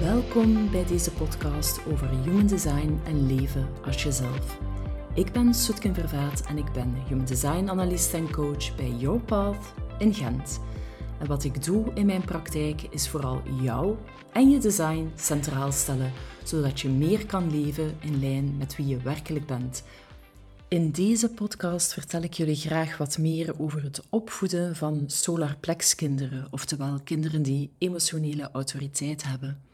Welkom bij deze podcast over human design en leven als jezelf. Ik ben Soetken Vervaat en ik ben human design analyst en coach bij Your Path in Gent. En wat ik doe in mijn praktijk is vooral jou en je design centraal stellen, zodat je meer kan leven in lijn met wie je werkelijk bent. In deze podcast vertel ik jullie graag wat meer over het opvoeden van solarplex kinderen, oftewel kinderen die emotionele autoriteit hebben.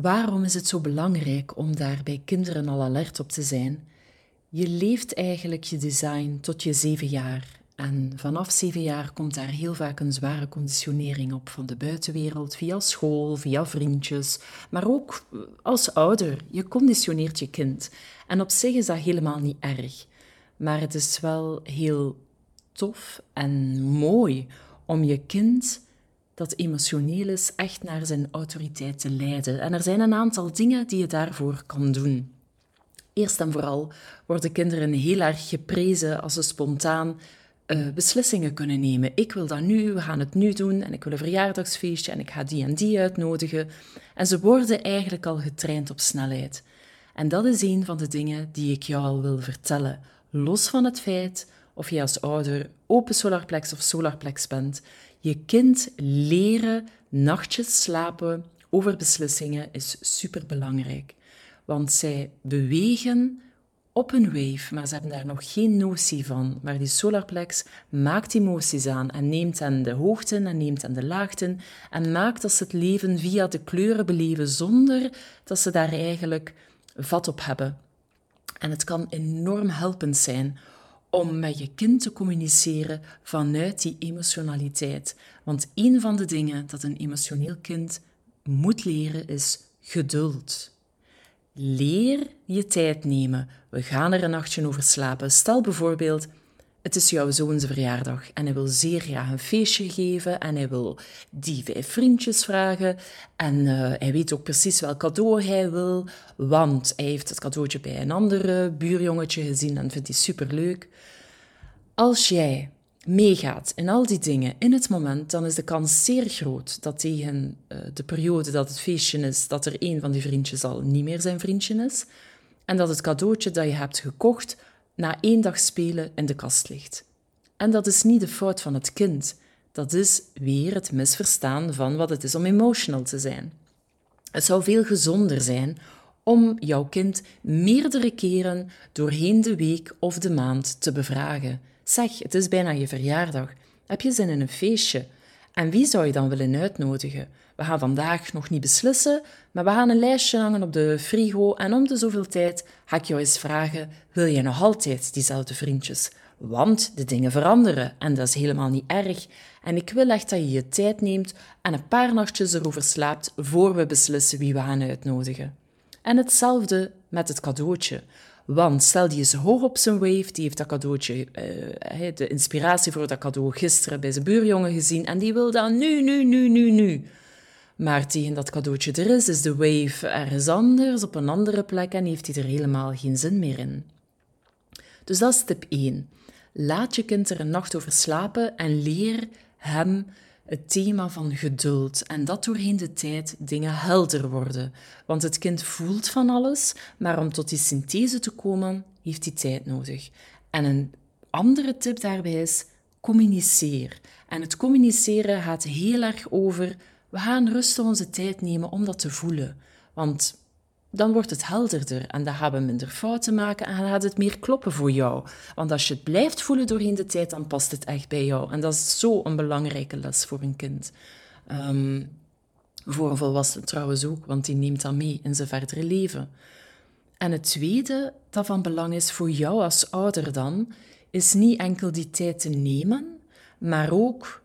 Waarom is het zo belangrijk om daar bij kinderen al alert op te zijn? Je leeft eigenlijk je design tot je zeven jaar. En vanaf zeven jaar komt daar heel vaak een zware conditionering op van de buitenwereld, via school, via vriendjes, maar ook als ouder. Je conditioneert je kind. En op zich is dat helemaal niet erg. Maar het is wel heel tof en mooi om je kind dat emotioneel is echt naar zijn autoriteit te leiden. En er zijn een aantal dingen die je daarvoor kan doen. Eerst en vooral worden kinderen heel erg geprezen als ze spontaan uh, beslissingen kunnen nemen. Ik wil dat nu, we gaan het nu doen en ik wil een verjaardagsfeestje en ik ga die en die uitnodigen. En ze worden eigenlijk al getraind op snelheid. En dat is een van de dingen die ik jou al wil vertellen. Los van het feit of je als ouder open solarplex of solarplex bent, je kind leren nachtjes slapen over beslissingen is superbelangrijk. Want zij bewegen op een wave, maar ze hebben daar nog geen notie van. Maar die solarplex maakt emoties aan en neemt aan de hoogten en neemt aan de laagten en maakt dat ze het leven via de kleuren beleven zonder dat ze daar eigenlijk vat op hebben. En het kan enorm helpend zijn om met je kind te communiceren vanuit die emotionaliteit. Want een van de dingen dat een emotioneel kind moet leren is geduld. Leer je tijd nemen. We gaan er een nachtje over slapen. Stel bijvoorbeeld, het is jouw zoons verjaardag en hij wil zeer graag een feestje geven en hij wil die vijf vriendjes vragen en uh, hij weet ook precies welk cadeau hij wil, want hij heeft het cadeautje bij een ander buurjongetje gezien en vindt hij superleuk. Als jij meegaat in al die dingen in het moment, dan is de kans zeer groot dat tegen uh, de periode dat het feestje is, dat er een van die vriendjes al niet meer zijn vriendje is en dat het cadeautje dat je hebt gekocht na één dag spelen in de kast ligt. En dat is niet de fout van het kind. Dat is weer het misverstaan van wat het is om emotional te zijn. Het zou veel gezonder zijn om jouw kind meerdere keren doorheen de week of de maand te bevragen. Zeg, het is bijna je verjaardag. Heb je zin in een feestje? En wie zou je dan willen uitnodigen? We gaan vandaag nog niet beslissen, maar we gaan een lijstje hangen op de frigo en om de zoveel tijd ga ik jou eens vragen: wil je nog altijd diezelfde vriendjes? Want de dingen veranderen en dat is helemaal niet erg. En ik wil echt dat je je tijd neemt en een paar nachtjes erover slaapt voor we beslissen wie we gaan uitnodigen. En hetzelfde met het cadeautje. Want stel die is hoog op zijn wave, die heeft dat cadeautje, uh, de inspiratie voor dat cadeau gisteren bij zijn buurjongen gezien en die wil dan nu, nu, nu, nu, nu. Maar tegen dat cadeautje er is, is de wave ergens anders, op een andere plek en heeft hij er helemaal geen zin meer in. Dus dat is tip 1. Laat je kind er een nacht over slapen en leer hem het thema van geduld en dat doorheen de tijd dingen helder worden. Want het kind voelt van alles, maar om tot die synthese te komen, heeft hij tijd nodig. En een andere tip daarbij is: communiceer. En het communiceren gaat heel erg over: we gaan rustig onze tijd nemen om dat te voelen. Want dan wordt het helderder en dan gaan we minder fouten maken en dan gaat het meer kloppen voor jou. Want als je het blijft voelen doorheen de tijd, dan past het echt bij jou. En dat is zo een belangrijke les voor een kind. Um, voor een volwassene trouwens ook, want die neemt dat mee in zijn verdere leven. En het tweede dat van belang is voor jou als ouder dan, is niet enkel die tijd te nemen, maar ook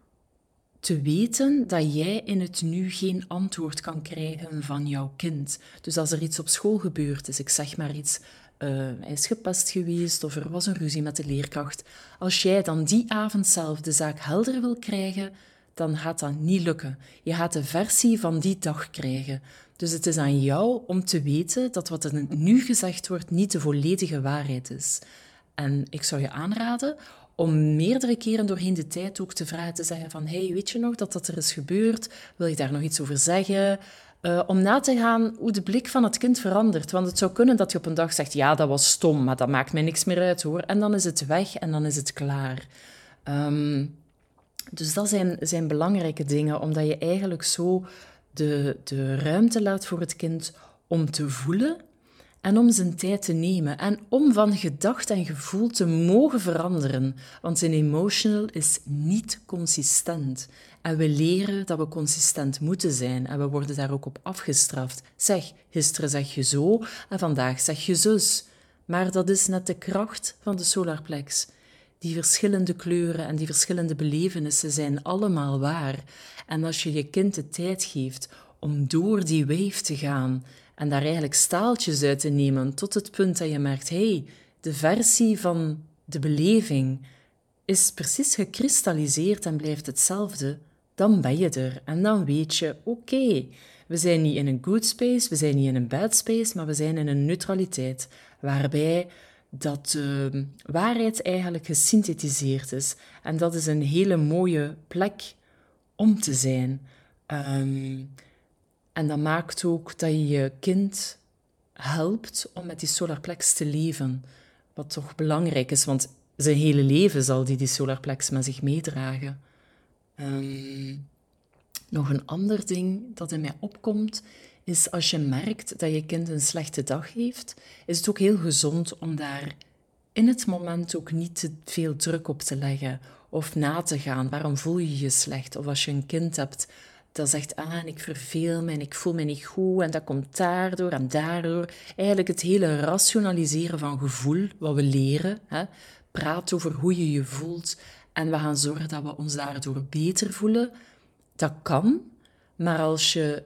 te weten dat jij in het nu geen antwoord kan krijgen van jouw kind. Dus als er iets op school gebeurd is, ik zeg maar iets, uh, hij is gepest geweest of er was een ruzie met de leerkracht. Als jij dan die avond zelf de zaak helder wil krijgen, dan gaat dat niet lukken. Je gaat de versie van die dag krijgen. Dus het is aan jou om te weten dat wat er nu gezegd wordt niet de volledige waarheid is. En ik zou je aanraden om meerdere keren doorheen de tijd ook te vragen, te zeggen van, hey, weet je nog dat dat er is gebeurd? Wil je daar nog iets over zeggen? Uh, om na te gaan hoe de blik van het kind verandert. Want het zou kunnen dat je op een dag zegt: Ja, dat was stom, maar dat maakt mij niks meer uit hoor. En dan is het weg en dan is het klaar. Um, dus dat zijn, zijn belangrijke dingen, omdat je eigenlijk zo de, de ruimte laat voor het kind om te voelen en om zijn tijd te nemen en om van gedachte en gevoel te mogen veranderen. Want een emotional is niet consistent. En we leren dat we consistent moeten zijn en we worden daar ook op afgestraft. Zeg, gisteren zeg je zo en vandaag zeg je zus. Maar dat is net de kracht van de solarplex. Die verschillende kleuren en die verschillende belevenissen zijn allemaal waar. En als je je kind de tijd geeft om door die wave te gaan en daar eigenlijk staaltjes uit te nemen tot het punt dat je merkt: hé, hey, de versie van de beleving is precies gekristalliseerd en blijft hetzelfde, dan ben je er. En dan weet je: oké, we zijn niet in een good space, we zijn niet in een bad space, maar we zijn in een neutraliteit, waarbij dat de waarheid eigenlijk gesynthetiseerd is. En dat is een hele mooie plek om te zijn. Um, en dat maakt ook dat je je kind helpt om met die solarplex te leven. Wat toch belangrijk is, want zijn hele leven zal die die solarplex met zich meedragen. Um, nog een ander ding dat in mij opkomt, is als je merkt dat je kind een slechte dag heeft, is het ook heel gezond om daar in het moment ook niet te veel druk op te leggen of na te gaan. Waarom voel je je slecht? Of als je een kind hebt dat zegt, ah, en ik verveel me en ik voel me niet goed en dat komt daardoor en daardoor. Eigenlijk het hele rationaliseren van gevoel, wat we leren, hè, praat over hoe je je voelt en we gaan zorgen dat we ons daardoor beter voelen. Dat kan, maar als je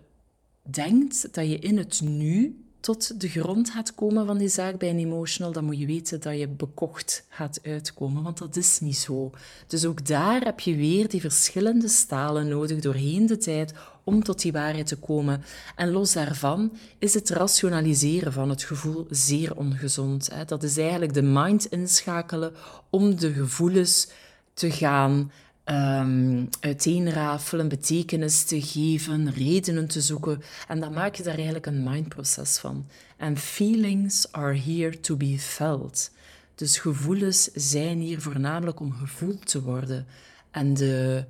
denkt dat je in het nu tot de grond gaat komen van die zaak bij een emotional, dan moet je weten dat je bekocht gaat uitkomen, want dat is niet zo. Dus ook daar heb je weer die verschillende stalen nodig doorheen de tijd om tot die waarheid te komen. En los daarvan is het rationaliseren van het gevoel zeer ongezond. Dat is eigenlijk de mind inschakelen om de gevoelens te gaan um, uiteenrafelen, betekenis te geven, redenen te zoeken. En dan maak je daar eigenlijk een mindproces van. En feelings are here to be felt. Dus gevoelens zijn hier voornamelijk om gevoeld te worden. En de,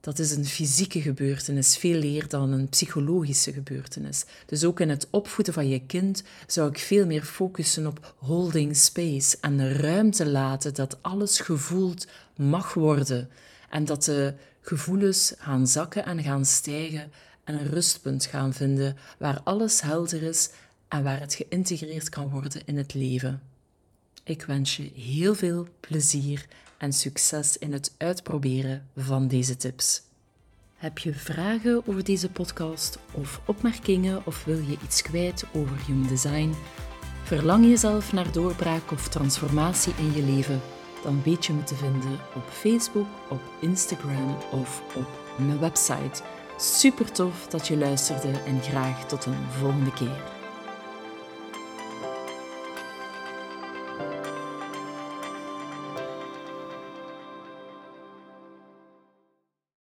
dat is een fysieke gebeurtenis, veel meer dan een psychologische gebeurtenis. Dus ook in het opvoeden van je kind zou ik veel meer focussen op holding space en de ruimte laten dat alles gevoeld mag worden. En dat de gevoelens gaan zakken en gaan stijgen en een rustpunt gaan vinden waar alles helder is en waar het geïntegreerd kan worden in het leven. Ik wens je heel veel plezier en succes in het uitproberen van deze tips. Heb je vragen over deze podcast of opmerkingen of wil je iets kwijt over human design? Verlang jezelf naar doorbraak of transformatie in je leven? Dan weet je me te vinden op Facebook, op Instagram of op mijn website. Super tof dat je luisterde en graag tot een volgende keer.